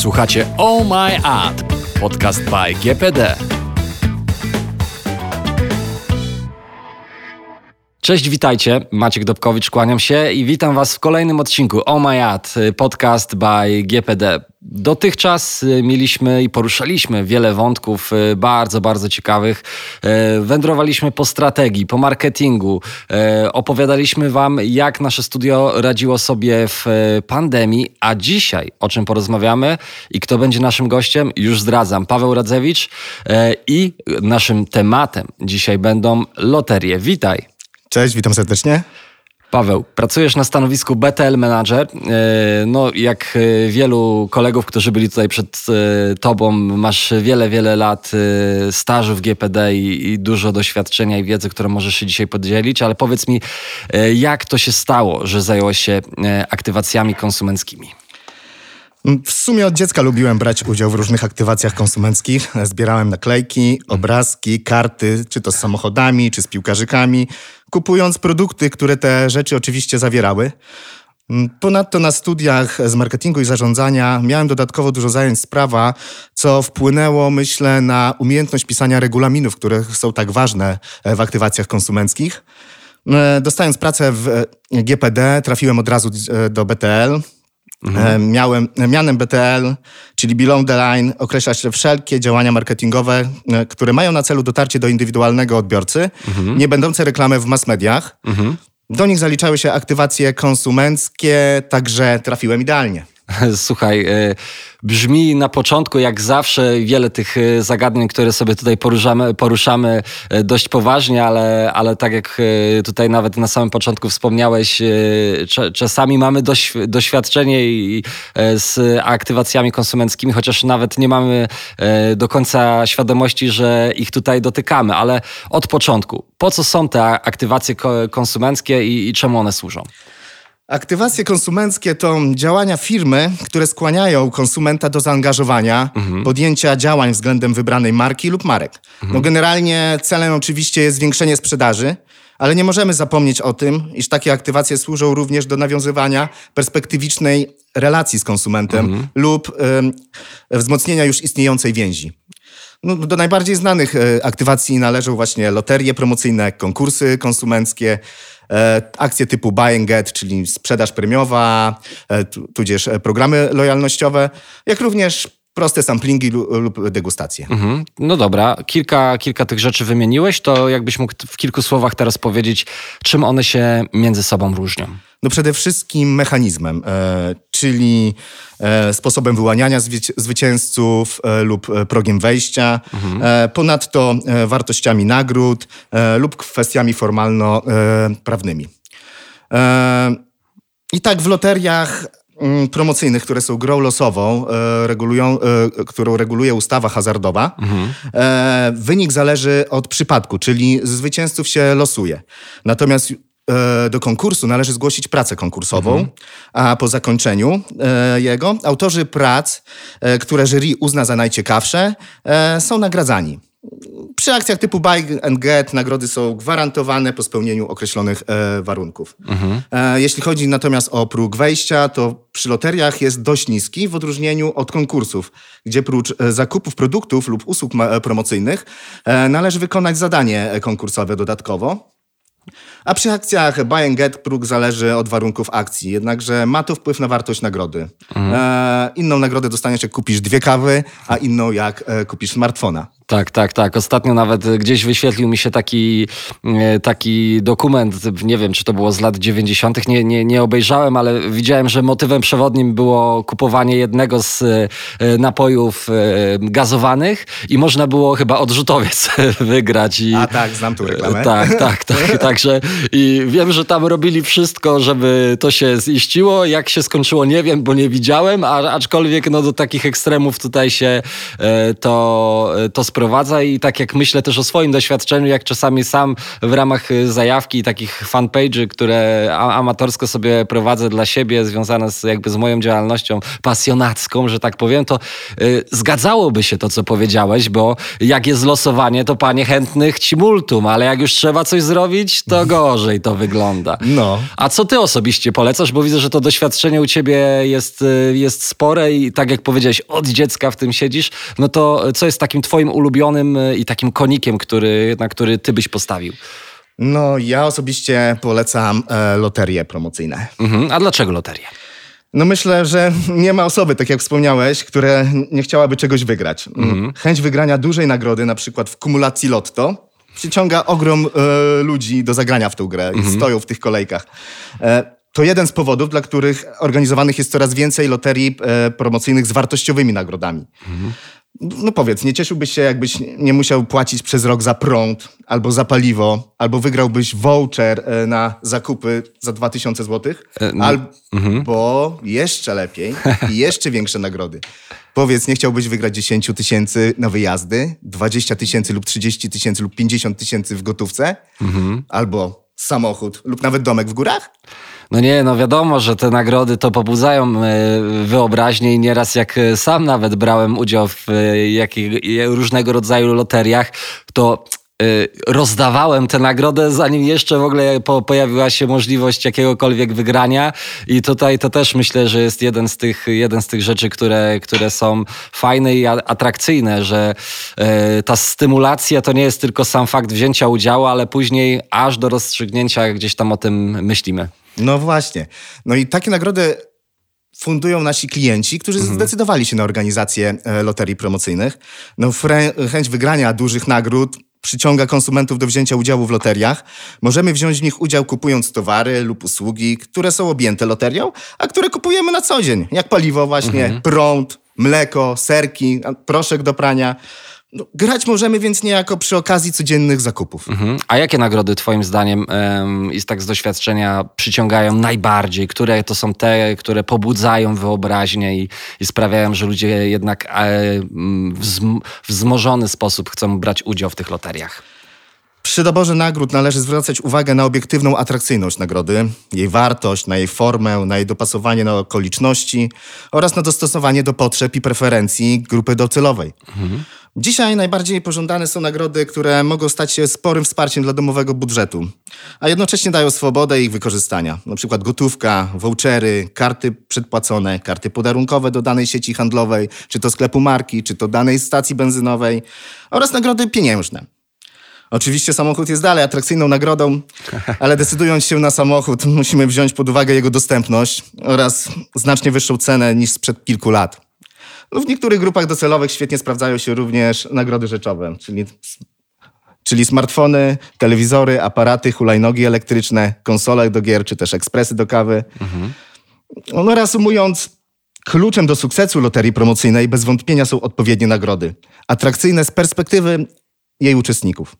Słuchacie Oh My Ad, podcast by GPD. Cześć, witajcie. Maciek Dobkowicz, kłaniam się i witam Was w kolejnym odcinku Oh My Ad, podcast by GPD. Dotychczas y, mieliśmy i poruszaliśmy wiele wątków y, bardzo, bardzo ciekawych. Y, wędrowaliśmy po strategii, po marketingu. Opowiadaliśmy Wam, jak nasze studio radziło sobie w pandemii. A dzisiaj, o czym porozmawiamy i kto będzie naszym gościem, już zdradzam. Paweł Radzewicz i naszym tematem dzisiaj będą loterie. Witaj. Cześć, witam serdecznie. Paweł, pracujesz na stanowisku BTL Manager. E, no, jak e, wielu kolegów, którzy byli tutaj przed e, tobą, masz wiele, wiele lat stażu w GPD i, dużo doświadczenia i wiedzy, które możesz się dzisiaj podzielić, ale powiedz mi, jak to się stało, że zająłeś się aktywacjami konsumenckimi? W sumie od dziecka lubiłem brać udział w różnych aktywacjach konsumenckich. Zbierałem naklejki, obrazki, karty, czy to z samochodami, czy z piłkarzykami, kupując produkty, które te rzeczy oczywiście zawierały. Ponadto na studiach z marketingu i zarządzania miałem dodatkowo dużo zajęć z prawa, co wpłynęło, myślę, na umiejętność pisania regulaminów, które są tak ważne w aktywacjach konsumenckich. Dostając pracę w GPD, trafiłem od razu do BTL, Mhm. Miałem, mianem BTL, czyli Below the Line, określa się wszelkie działania marketingowe, e, które mają na celu dotarcie do indywidualnego odbiorcy, mhm. nie będące reklamy w mass mediach. Mhm. Do nich zaliczały się aktywacje konsumenckie, także trafiłem idealnie. Słuchaj, e, brzmi na początku jak zawsze wiele tych e, zagadnień, które sobie tutaj poruszamy, poruszamy e, dość poważnie, ale, ale tak jak tutaj nawet na samym początku wspomniałeś, czasami mamy doświadczenie z aktywacjami konsumenckimi, chociaż nawet nie mamy do końca świadomości, że ich tutaj dotykamy, ale od początku. Po co są te aktywacje konsumenckie i, i czemu one służą? Aktywacje konsumenckie to działania firmy, które skłaniają konsumenta do zaangażowania, mhm. podjęcia działań względem wybranej marki lub marek. Mhm. No generalnie celem oczywiście jest zwiększenie sprzedaży, ale nie możemy zapomnieć o tym, iż takie aktywacje służą również do nawiązywania perspektywicznej relacji z konsumentem mhm. lub y, wzmocnienia już istniejącej więzi. No, do najbardziej znanych y, aktywacji należą właśnie loterie promocyjne, konkursy konsumenckie, E, akcje typu buy and get, czyli sprzedaż premiowa, e, tudzież e, programy lojalnościowe, jak również proste samplingi lub degustacje. Mhm. No dobra, kilka, kilka tych rzeczy wymieniłeś, to jakbyś mógł w kilku słowach teraz powiedzieć, czym one się między sobą różnią? No przede wszystkim mechanizmem, e, czyli e, sposobem wyłaniania zwyci zwycięzców e, lub progiem wejścia, mhm. ponadto wartościami nagród lub kwestiami formalno-prawnymi. I tak w loteriach promocyjnych, które są grą losową, regulują, którą reguluje ustawa hazardowa, mhm. wynik zależy od przypadku, czyli zwycięzców się losuje. Natomiast E, do konkursu należy zgłosić pracę konkursową, mhm. a po zakończeniu e, jego autorzy prac, e, które jury uzna za najciekawsze, są nagradzani. Przy akcjach typu buy and get nagrody są gwarantowane po spełnieniu określonych e, warunków. Mhm. E, jeśli chodzi natomiast o próg wejścia, to przy loteriach jest dość niski w odróżnieniu od konkursów, gdzie prócz e, zakupów produktów lub usług promocyjnych należy wykonać zadanie konkursowe dodatkowo. A przy akcjach buy and get próg zależy od warunków akcji, jednakże ma to wpływ na wartość nagrody. Mhm. E, inną nagrodę dostaniesz jak kupisz dwie kawy, a inną jak e, kupisz smartfona. Tak, tak, tak. Ostatnio nawet gdzieś wyświetlił mi się taki, e, taki dokument, nie wiem, czy to było z lat 90., nie, nie, nie obejrzałem, ale widziałem, że motywem przewodnim było kupowanie jednego z e, napojów e, gazowanych i można było chyba odrzutowiec wygrać. I, A tak, znam tu reklamę. Tak, tak, tak. także i wiem, że tam robili wszystko, żeby to się ziściło. Jak się skończyło, nie wiem, bo nie widziałem, a, aczkolwiek no, do takich ekstremów tutaj się to, to sprowadzało wprowadza i tak jak myślę też o swoim doświadczeniu, jak czasami sam w ramach y, zajawki takich fanpage'y, które amatorsko sobie prowadzę dla siebie, związane z jakby z moją działalnością pasjonacką, że tak powiem, to y, zgadzałoby się to, co powiedziałeś, bo jak jest losowanie, to panie chętnych ci multum, ale jak już trzeba coś zrobić, to gorzej to wygląda. No. A co ty osobiście polecasz? Bo widzę, że to doświadczenie u ciebie jest, y, jest spore i tak jak powiedziałeś, od dziecka w tym siedzisz, no to co jest takim twoim ulubionym y, i takim konikiem, który, na który ty byś postawił? No, ja osobiście polecam e, loterie promocyjne. Mhm. A dlaczego loterie? No myślę, że nie ma osoby, tak jak wspomniałeś, które nie chciałaby czegoś wygrać. Mhm. Chęć wygrania dużej nagrody, na przykład w kumulacji lotto, przyciąga ogrom e, ludzi do zagrania w tę grę mhm. i stoją w tych kolejkach. E, to jeden z powodów, dla których organizowanych jest coraz więcej loterii e, promocyjnych z wartościowymi nagrodami. Mhm. No powiedz, nie cieszyłbyś się, jakbyś nie musiał płacić przez rok za prąd, albo za paliwo, albo wygrałbyś voucher e, na zakupy za 2000 zł, e, no, albo mhm. jeszcze lepiej i jeszcze większe nagrody. Powiedz, nie chciałbyś wygrać 10 tysięcy na wyjazdy, 20 tysięcy lub 30 tysięcy lub 50 tysięcy w gotówce, mhm. albo samochód lub nawet domek w górach? No nie, no wiadomo, że te nagrody to pobudzają e, wyobraźnię i nieraz jak e, sam nawet brałem udział w e, jakich, różnego rodzaju loteriach, to rozdawałem tę nagrodę, zanim jeszcze w ogóle po, pojawiła się możliwość jakiegokolwiek wygrania. I tutaj to też myślę, że jest jeden z tych, jeden z tych rzeczy, które, które są fajne i atrakcyjne, że ta stymulacja to nie jest tylko sam fakt wzięcia udziału, ale później aż do rozstrzygnięcia gdzieś tam o tym myślimy. No właśnie. No i takie nagrody fundują nasi klienci, którzy mhm. zdecydowali się na organizację e, loterii promocyjnych. No, chęć wygrania dużych nagród przyciąga konsumentów do wzięcia udziału w loteriach. Możemy wziąć w nich udział kupując towary lub usługi, które są objęte loterią, a które kupujemy na co dzień, jak paliwo właśnie, mhm. prąd, mleko, serki, proszek do prania. No, grać możemy więc niejako przy okazji codziennych zakupów. Mhm. A jakie nagrody Twoim zdaniem um, i tak z doświadczenia przyciągają najbardziej? Które to są te, które pobudzają wyobraźnię i, i sprawiają, że ludzie jednak e, w wzmożony sposób chcą brać udział w tych loteriach? Przy doborze nagród należy zwracać uwagę na obiektywną atrakcyjność nagrody, jej wartość, na jej formę, na jej dopasowanie na okoliczności oraz na dostosowanie do potrzeb i preferencji grupy docelowej. Mhm. Dzisiaj najbardziej pożądane są nagrody, które mogą stać się sporym wsparciem dla domowego budżetu, a jednocześnie dają swobodę ich wykorzystania. Na przykład gotówka, vouchery, karty przedpłacone, karty podarunkowe do danej sieci handlowej, czy to sklepu marki, czy to danej stacji benzynowej oraz nagrody pieniężne. Oczywiście samochód jest dalej atrakcyjną nagrodą, ale decydując się na samochód, musimy wziąć pod uwagę jego dostępność oraz znacznie wyższą cenę niż sprzed kilku lat. No w niektórych grupach docelowych świetnie sprawdzają się również nagrody rzeczowe, czyli, czyli smartfony, telewizory, aparaty, hulajnogi elektryczne, konsole do gier, czy też ekspresy do kawy. Mhm. No reasumując, kluczem do sukcesu loterii promocyjnej bez wątpienia są odpowiednie nagrody, atrakcyjne z perspektywy jej uczestników.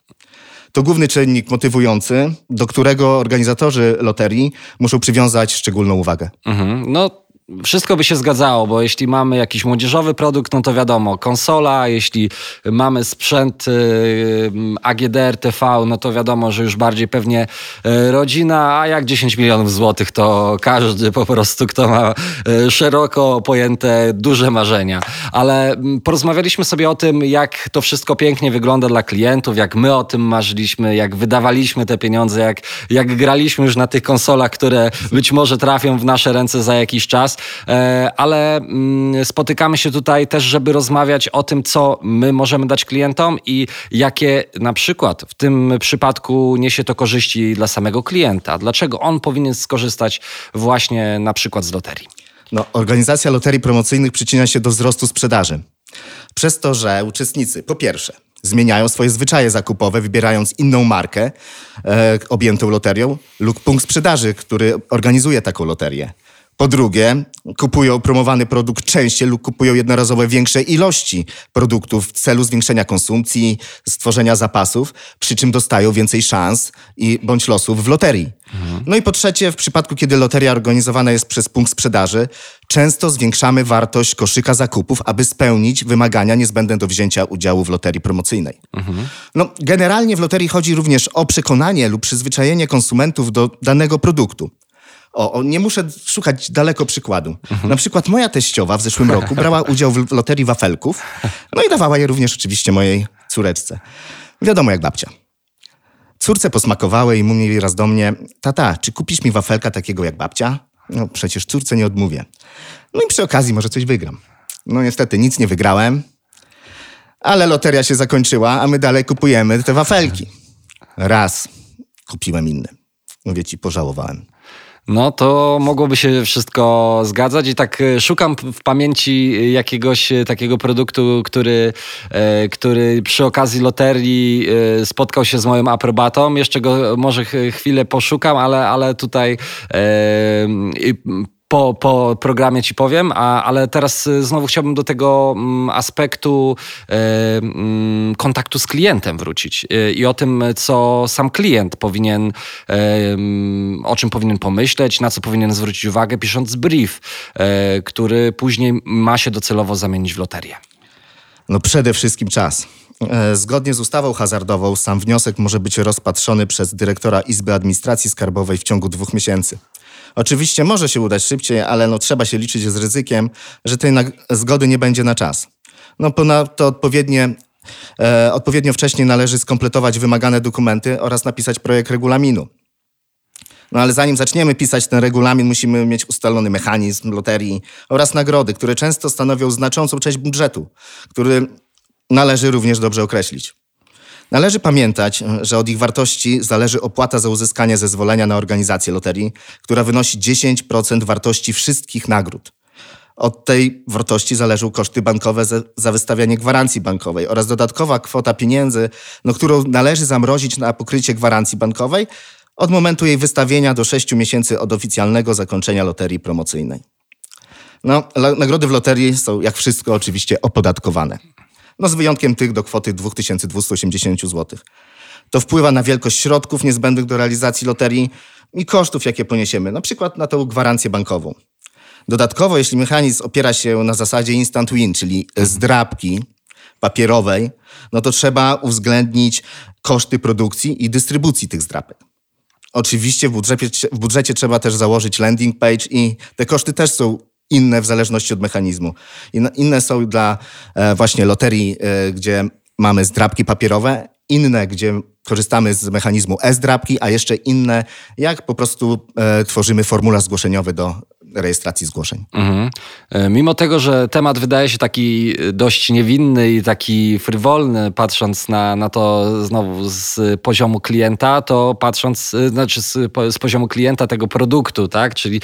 To główny czynnik motywujący, do którego organizatorzy loterii muszą przywiązać szczególną uwagę. Mhm. No wszystko by się zgadzało, bo jeśli mamy jakiś młodzieżowy produkt, no to wiadomo, konsola, jeśli mamy sprzęt y, AGD, TV, no to wiadomo, że już bardziej pewnie y, rodzina, a jak 10 milionów złotych, to każdy po prostu, kto ma y, szeroko pojęte duże marzenia. Ale mm, porozmawialiśmy sobie o tym, jak to wszystko pięknie wygląda dla klientów, jak my o tym marzyliśmy, jak wydawaliśmy te pieniądze, jak, jak graliśmy już na tych konsolach, które być może trafią w nasze ręce za jakiś czas. E, ale mm, spotykamy się tutaj też, żeby rozmawiać o tym, co my możemy dać klientom i jakie na przykład w tym przypadku niesie to korzyści dla samego klienta. Dlaczego on powinien skorzystać właśnie na przykład z loterii? No, organizacja loterii promocyjnych przyczynia się do wzrostu sprzedaży. Przez to, że uczestnicy, po pierwsze, zmieniają swoje zwyczaje zakupowe, wybierając inną markę e, objętą loterią lub punkt sprzedaży, który organizuje taką loterię. Po drugie, kupują promowany produkt częściej lub kupują jednorazowe większe ilości produktów w celu zwiększenia konsumpcji, stworzenia zapasów, przy czym dostają więcej szans i bądź losów w loterii. Mhm. No i po trzecie, w przypadku, kiedy loteria organizowana jest przez punkt sprzedaży, często zwiększamy wartość koszyka zakupów, aby spełnić wymagania niezbędne do wzięcia udziału w loterii promocyjnej. Mhm. No, generalnie w loterii chodzi również o przekonanie lub przyzwyczajenie konsumentów do danego produktu. O, nie muszę szukać daleko przykładu. Na przykład moja teściowa w zeszłym roku brała udział w loterii wafelków, no i dawała je również oczywiście mojej córeczce. Wiadomo jak babcia. Córce posmakowały i mówi raz do mnie, tata, czy kupisz mi wafelka takiego jak babcia? No przecież córce nie odmówię. No i przy okazji może coś wygram. No niestety nic nie wygrałem, ale loteria się zakończyła, a my dalej kupujemy te wafelki. Raz kupiłem inny. Mówię ci, pożałowałem. No to mogłoby się wszystko zgadzać i tak e, szukam w pamięci jakiegoś e, takiego produktu, który, e, który przy okazji loterii spotkał się z moją aprobatą. Jeszcze go może chwilę poszukam, ale, ale tutaj po, po programie ci powiem, a, ale teraz y, znowu chciałbym do tego mm, aspektu e, mm, kontaktu z klientem wrócić e, i o tym, co sam klient powinien, e, mm, o czym powinien pomyśleć, na co powinien zwrócić uwagę, pisząc brief, który później ma się docelowo zamienić w loterię. No przede wszystkim czas. Zgodnie z ustawą hazardową sam wniosek może być rozpatrzony przez dyrektora Izby Administracji Skarbowej w ciągu dwóch miesięcy. Oczywiście może się udać szybciej, ale no, trzeba się liczyć z ryzykiem, że tej zgody nie będzie na czas. No ponadto odpowiednie E, odpowiednio wcześniej należy skompletować wymagane dokumenty oraz napisać projekt regulaminu. No ale zanim zaczniemy pisać ten regulamin, musimy mieć ustalony mechanizm loterii oraz nagrody, które często stanowią znaczącą część budżetu, który należy również dobrze określić. Należy pamiętać, że od ich wartości zależy opłata za uzyskanie zezwolenia na organizację loterii, która wynosi 10% wartości wszystkich nagród. Od tej wartości zależą koszty bankowe za wystawianie gwarancji bankowej oraz dodatkowa kwota pieniędzy, no, którą należy zamrozić na pokrycie gwarancji bankowej od momentu jej wystawienia do 6 miesięcy od oficjalnego zakończenia loterii promocyjnej. No, nagrody w loterii są, jak wszystko, oczywiście opodatkowane no z wyjątkiem tych do kwoty 2280 zł. To wpływa na wielkość środków niezbędnych do realizacji loterii i kosztów, jakie poniesiemy, na przykład na tą gwarancję bankową. Dodatkowo, jeśli mechanizm opiera się na zasadzie instant win, czyli zdrabki papierowej, no to trzeba uwzględnić koszty produkcji i dystrybucji tych zdrapek. Oczywiście w budżecie, w budżecie trzeba też założyć landing page i te koszty też są inne w zależności od mechanizmu. Inne są dla e, właśnie loterii, e, gdzie mamy zdrabki papierowe, inne, gdzie korzystamy z mechanizmu e-zdrabki, a jeszcze inne, jak po prostu e, tworzymy formularz zgłoszeniowy do rejestracji zgłoszeń. Mhm. E, mimo tego, że temat wydaje się taki dość niewinny i taki frywolny, patrząc na, na to znowu z poziomu klienta, to patrząc, e, znaczy z, z poziomu klienta tego produktu, tak, czyli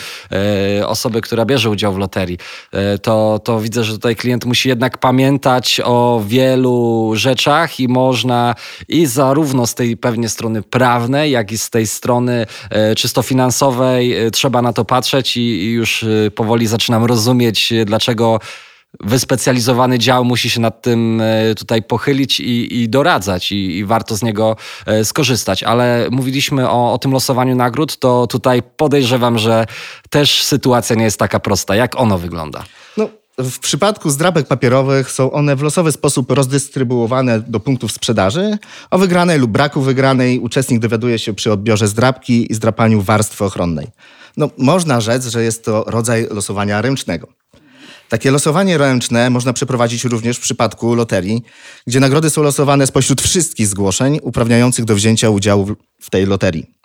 e, osoby, która bierze udział w loterii, e, to, to widzę, że tutaj klient musi jednak pamiętać o wielu rzeczach i można i zarówno z tej pewnie strony prawnej, jak i z tej strony e, czysto finansowej e, trzeba na to patrzeć i, i już y, powoli zaczynam rozumieć, y, dlaczego wyspecjalizowany dział musi się nad tym y, tutaj pochylić i, i doradzać i, i, warto z niego skorzystać. Ale mówiliśmy o, o tym losowaniu nagród, to tutaj podejrzewam, że też sytuacja nie jest taka prosta. Jak ono wygląda? No. W przypadku zdrabek papierowych są one w losowy sposób rozdystrybuowane do punktów sprzedaży. O wygranej lub braku wygranej uczestnik dowiaduje się przy odbiorze zdrabki i zdrapaniu warstwy ochronnej. No, można rzec, że jest to rodzaj losowania ręcznego. Takie losowanie ręczne można przeprowadzić również w przypadku loterii, gdzie nagrody są losowane spośród wszystkich zgłoszeń uprawniających do wzięcia udziału w tej loterii.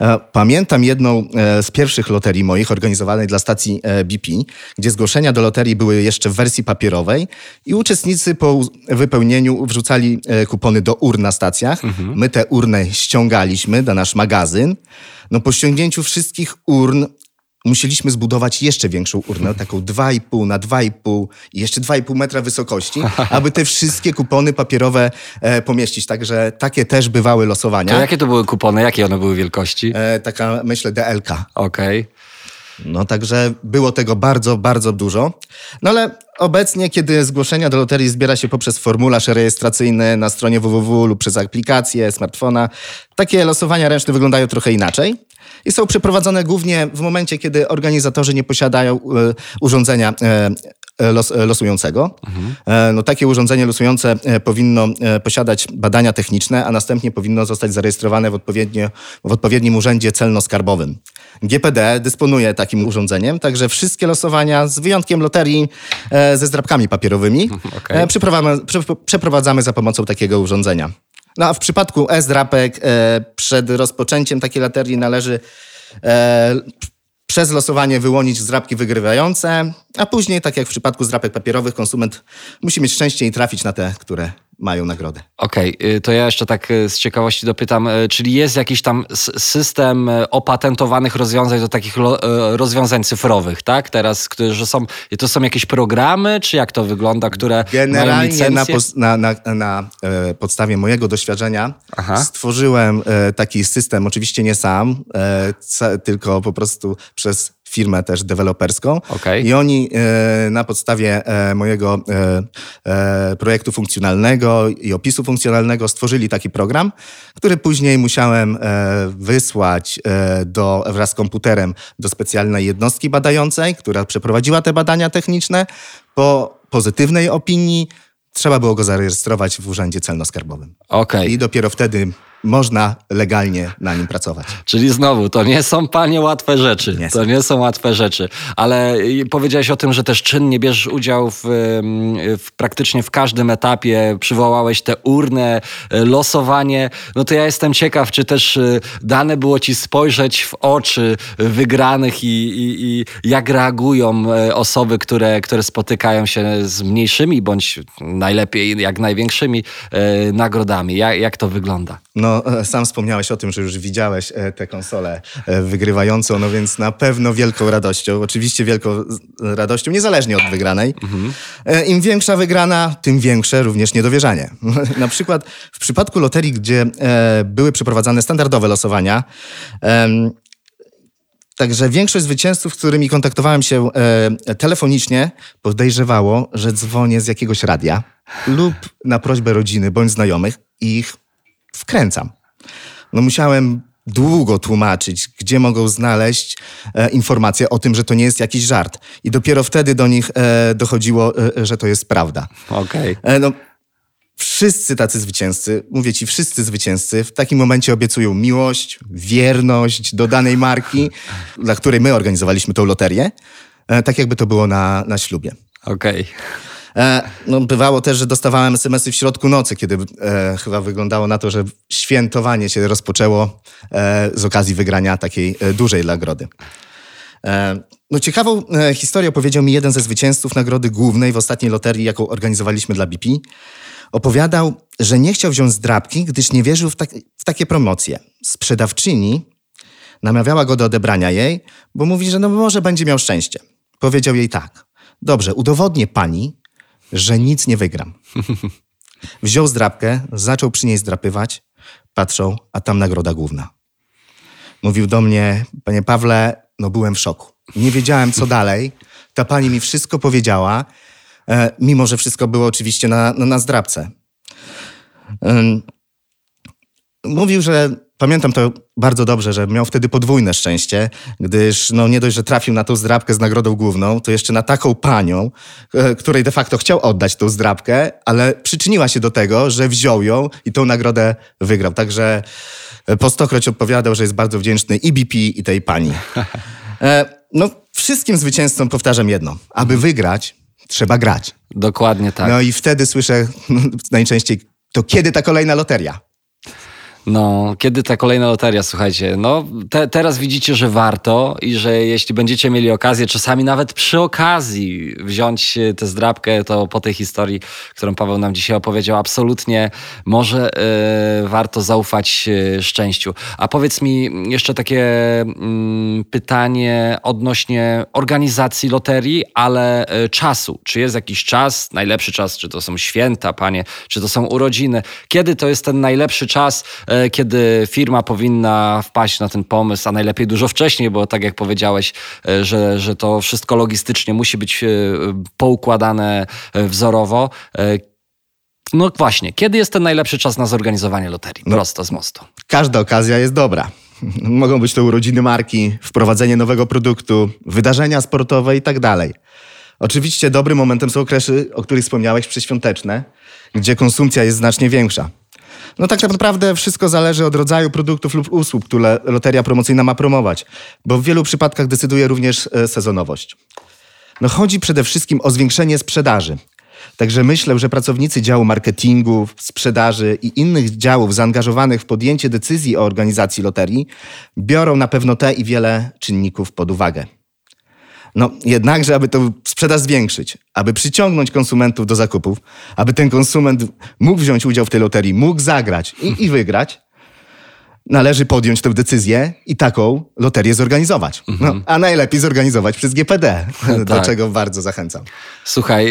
E, pamiętam jedną e, z pierwszych loterii moich organizowanej dla stacji e, BP, gdzie zgłoszenia do loterii były jeszcze w wersji papierowej i uczestnicy po wypełnieniu wrzucali kupony do urn na stacjach. Mhm. My te urny ściągaliśmy do nasz magazyn. No po ściągnięciu wszystkich urn musieliśmy zbudować jeszcze większą urnę, taką 2,5 na 2,5 i jeszcze 2,5 metra wysokości, aby te wszystkie kupony papierowe e, pomieścić. Także takie też bywały losowania. To jakie to były kupony? Jakie one były wielkości? E, taka, myślę, DLK. Okej. Okay. No także było tego bardzo, bardzo dużo. No ale obecnie, kiedy zgłoszenia do loterii zbiera się poprzez formularz rejestracyjny na stronie www lub przez aplikację, smartfona, takie losowania ręczne wyglądają trochę inaczej i są przeprowadzone głównie w momencie, kiedy organizatorzy nie posiadają e, urządzenia e, los, losującego. Mhm. No, takie urządzenie losujące powinno posiadać badania techniczne, a następnie powinno zostać zarejestrowane w, w odpowiednim urzędzie celno-skarbowym. GPD dysponuje takim urządzeniem, także wszystkie losowania, z wyjątkiem loterii ze zdrabkami papierowymi, okay. przeprowadzamy, przeprowadzamy za pomocą takiego urządzenia. No a w przypadku e-zdrapek e, przed rozpoczęciem takiej loterii należy e, przez losowanie wyłonić zdrapki wygrywające, a później, tak jak w przypadku zdrapek papierowych, konsument musi mieć szczęście i trafić na te, które mają nagrodę. Okej, okay, to ja jeszcze tak y, z ciekawości dopytam, y, czyli jest jakiś tam system y, opatentowanych rozwiązań do takich rozwiązań cyfrowych, tak? Teraz, że są, to są jakieś programy, czy jak to wygląda, które Generalnie na, na, na, na e, podstawie mojego doświadczenia Aha. stworzyłem e, taki system, oczywiście nie sam, e, tylko po prostu przez firmę też deweloperską. Okay. I oni e, na podstawie e, mojego e, projektu funkcjonalnego i opisu funkcjonalnego stworzyli taki program, który później musiałem wysłać do, wraz z komputerem do specjalnej jednostki badającej, która przeprowadziła te badania techniczne. Po pozytywnej opinii trzeba było go zarejestrować w Urzędzie Celno-Skarbowym. Okay. I dopiero wtedy można legalnie na nim pracować. Czyli znowu, to nie są, panie, łatwe rzeczy. Nie to nie są łatwe rzeczy. Ale powiedziałeś o tym, że też czynnie bierzesz udział w, w, praktycznie w każdym etapie. Przywołałeś te urne, losowanie. No to ja jestem ciekaw, czy też y, dane było ci spojrzeć w oczy wygranych i, i, i jak reagują e, osoby, które, które spotykają się z mniejszymi, bądź najlepiej jak największymi e, nagrodami. Jak, jak to wygląda? No E, sam wspomniałeś o tym, że już widziałeś e, tę konsolę e, wygrywającą, no więc na pewno wielką radością, oczywiście wielką radością, niezależnie od wygranej. Mhm. Im większa wygrana, tym większe również niedowierzanie. na przykład w przypadku loterii, gdzie były przeprowadzane standardowe losowania, Także większość zwycięzców, z którymi kontaktowałem się e, telefonicznie, podejrzewało, że dzwonię z jakiegoś radia lub na prośbę rodziny bądź znajomych i ich wkręcam. No musiałem długo tłumaczyć, gdzie mogą znaleźć e, informacje o tym, że to nie jest jakiś żart. I dopiero wtedy do nich e, dochodziło, e, że to jest prawda. Okej. Okay. E, no, wszyscy tacy zwycięzcy, mówię ci, wszyscy zwycięzcy w takim momencie obiecują miłość, wierność do danej marki, dla której my organizowaliśmy tą loterię, e, tak jakby to było na, na ślubie. Okej. Okay. E, no, bywało też, że dostawałem SMS-y w środku nocy, kiedy e, chyba wyglądało na to, że świętowanie się rozpoczęło e, z okazji wygrania takiej e, dużej nagrody. E, no, ciekawą historię opowiedział mi jeden ze zwycięzców nagrody głównej w ostatniej loterii, jaką organizowaliśmy dla BP. Opowiadał, że nie chciał wziąć zdrabki, gdyż nie wierzył w, tak, w takie promocje. Sprzedawczyni namawiała go do odebrania jej, bo mówi, że no może będzie miał szczęście. Powiedział jej tak. Dobrze, udowodnię pani, że nic nie wygram. Wziął zdrabkę, zaczął przy niej zdrapywać, patrzą, a tam nagroda główna. Mówił do mnie, panie Pawle, no byłem w szoku. Nie wiedziałem, co dalej. Ta pani mi wszystko powiedziała, e, mimo że wszystko było oczywiście na, na, na zdrabce. Mówił, że pamiętam to bardzo dobrze, że miał wtedy podwójne szczęście, gdyż no nie dość, że trafił na tą zdrabkę z nagrodą główną, to jeszcze na taką panią, e, której de facto chciał oddać tą zdrabkę, ale przyczyniła się do tego, że wziął ją i tą nagrodę wygrał. Także e, po stokroć odpowiadał, że jest bardzo wdzięczny i BP, i tej pani. E, no, wszystkim zwycięzcom powtarzam jedno. Aby wygrać, trzeba grać. Dokładnie tak. No i wtedy słyszę no, najczęściej, to kiedy ta kolejna loteria? No, kiedy ta kolejna loteria, słuchajcie, no te, teraz widzicie, że warto i że jeśli będziecie mieli okazję, czasami nawet przy okazji wziąć tę zdrabkę, to po tej historii, którą Paweł nam dzisiaj opowiedział, absolutnie może y, warto zaufać y, szczęściu. A powiedz mi jeszcze takie y, pytanie odnośnie organizacji loterii, ale e, czasu. Czy jest jakiś czas, najlepszy czas, czy to są święta, panie, czy to są urodziny? Kiedy to jest ten najlepszy czas, e, kiedy firma powinna wpaść na ten pomysł, a najlepiej dużo wcześniej, bo tak jak powiedziałeś, e, że, że to wszystko logistycznie musi być poukładane wzorowo. No właśnie, kiedy jest ten najlepszy czas na zorganizowanie loterii? No, Prosto z mostu. Każda okazja jest dobra. Mogą być to urodziny marki, wprowadzenie nowego produktu, wydarzenia sportowe i tak dalej. Oczywiście dobrym momentem są okresy, o których wspomniałeś, przedświąteczne, gdzie konsumpcja jest znacznie większa. No tak naprawdę wszystko zależy od rodzaju produktów lub usług, które loteria promocyjna ma promować, bo w wielu przypadkach decyduje również e, sezonowość. No chodzi przede wszystkim o zwiększenie sprzedaży. Także myślę, że pracownicy działu marketingu, sprzedaży i innych działów zaangażowanych w podjęcie decyzji o organizacji loterii biorą na pewno te i wiele czynników pod uwagę. No jednakże, aby tę sprzedaż zwiększyć, aby przyciągnąć konsumentów do zakupów, aby ten konsument mógł wziąć udział w tej loterii, mógł zagrać i, i wygrać, należy podjąć tę decyzję i taką loterię zorganizować. No, mhm. a najlepiej zorganizować przez GPD, do tak. czego bardzo zachęcam. Słuchaj,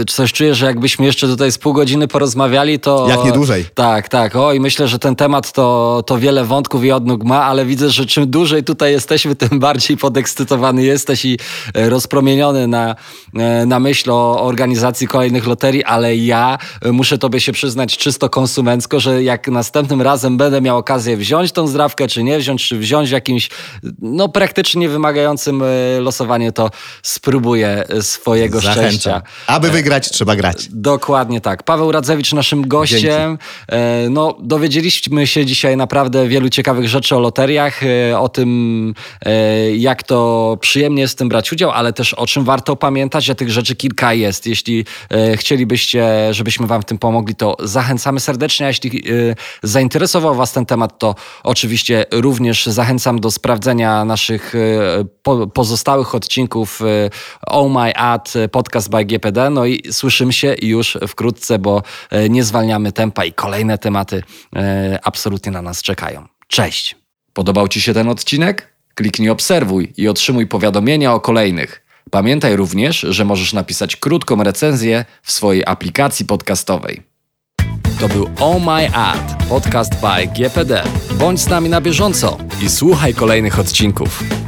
y, coś czuję, że jakbyśmy jeszcze tutaj z pół godziny porozmawiali, to... Jak nie dłużej. Tak, tak. O, i myślę, że ten temat to, to wiele wątków i odnóg ma, ale widzę, że czym dłużej tutaj jesteśmy, tym bardziej podekscytowany jesteś i e, rozpromieniony na, e, na myśl o organizacji kolejnych loterii, ale ja e, muszę tobie się przyznać czysto konsumencko, że jak następnym razem będę miał okazję wziąć wziąć tą zdrawkę, czy nie wziąć, czy wziąć jakimś no, praktycznie wymagającym e, losowanie, to spróbuję swojego Zachęcam. szczęścia. Aby e, wygrać, trzeba grać. Dokładnie tak. Paweł Radzewicz naszym gościem. Dzięki. E, no, dowiedzieliśmy się dzisiaj naprawdę wielu ciekawych rzeczy o loteriach, o tym, jak to przyjemnie jest w tym brać udział, ale też o czym warto pamiętać, że tych rzeczy kilka jest. Jeśli chcielibyście, żebyśmy wam w tym pomogli, to zachęcamy serdecznie, a jeśli zainteresował was ten temat, to Oczywiście również zachęcam do sprawdzenia naszych e, pozostałych odcinków e, Oh My Ad, podcast by GPD. No i słyszymy się już wkrótce, bo e, nie zwalniamy tempa i kolejne tematy absolutnie na nas czekają. Cześć! Podobał Ci się ten odcinek? Kliknij obserwuj i otrzymuj powiadomienia o kolejnych. Pamiętaj również, że możesz napisać krótką recenzję w swojej aplikacji podcastowej. To był Oh My Ad, podcast by GPD. Bądź z nami na bieżąco i słuchaj kolejnych odcinków.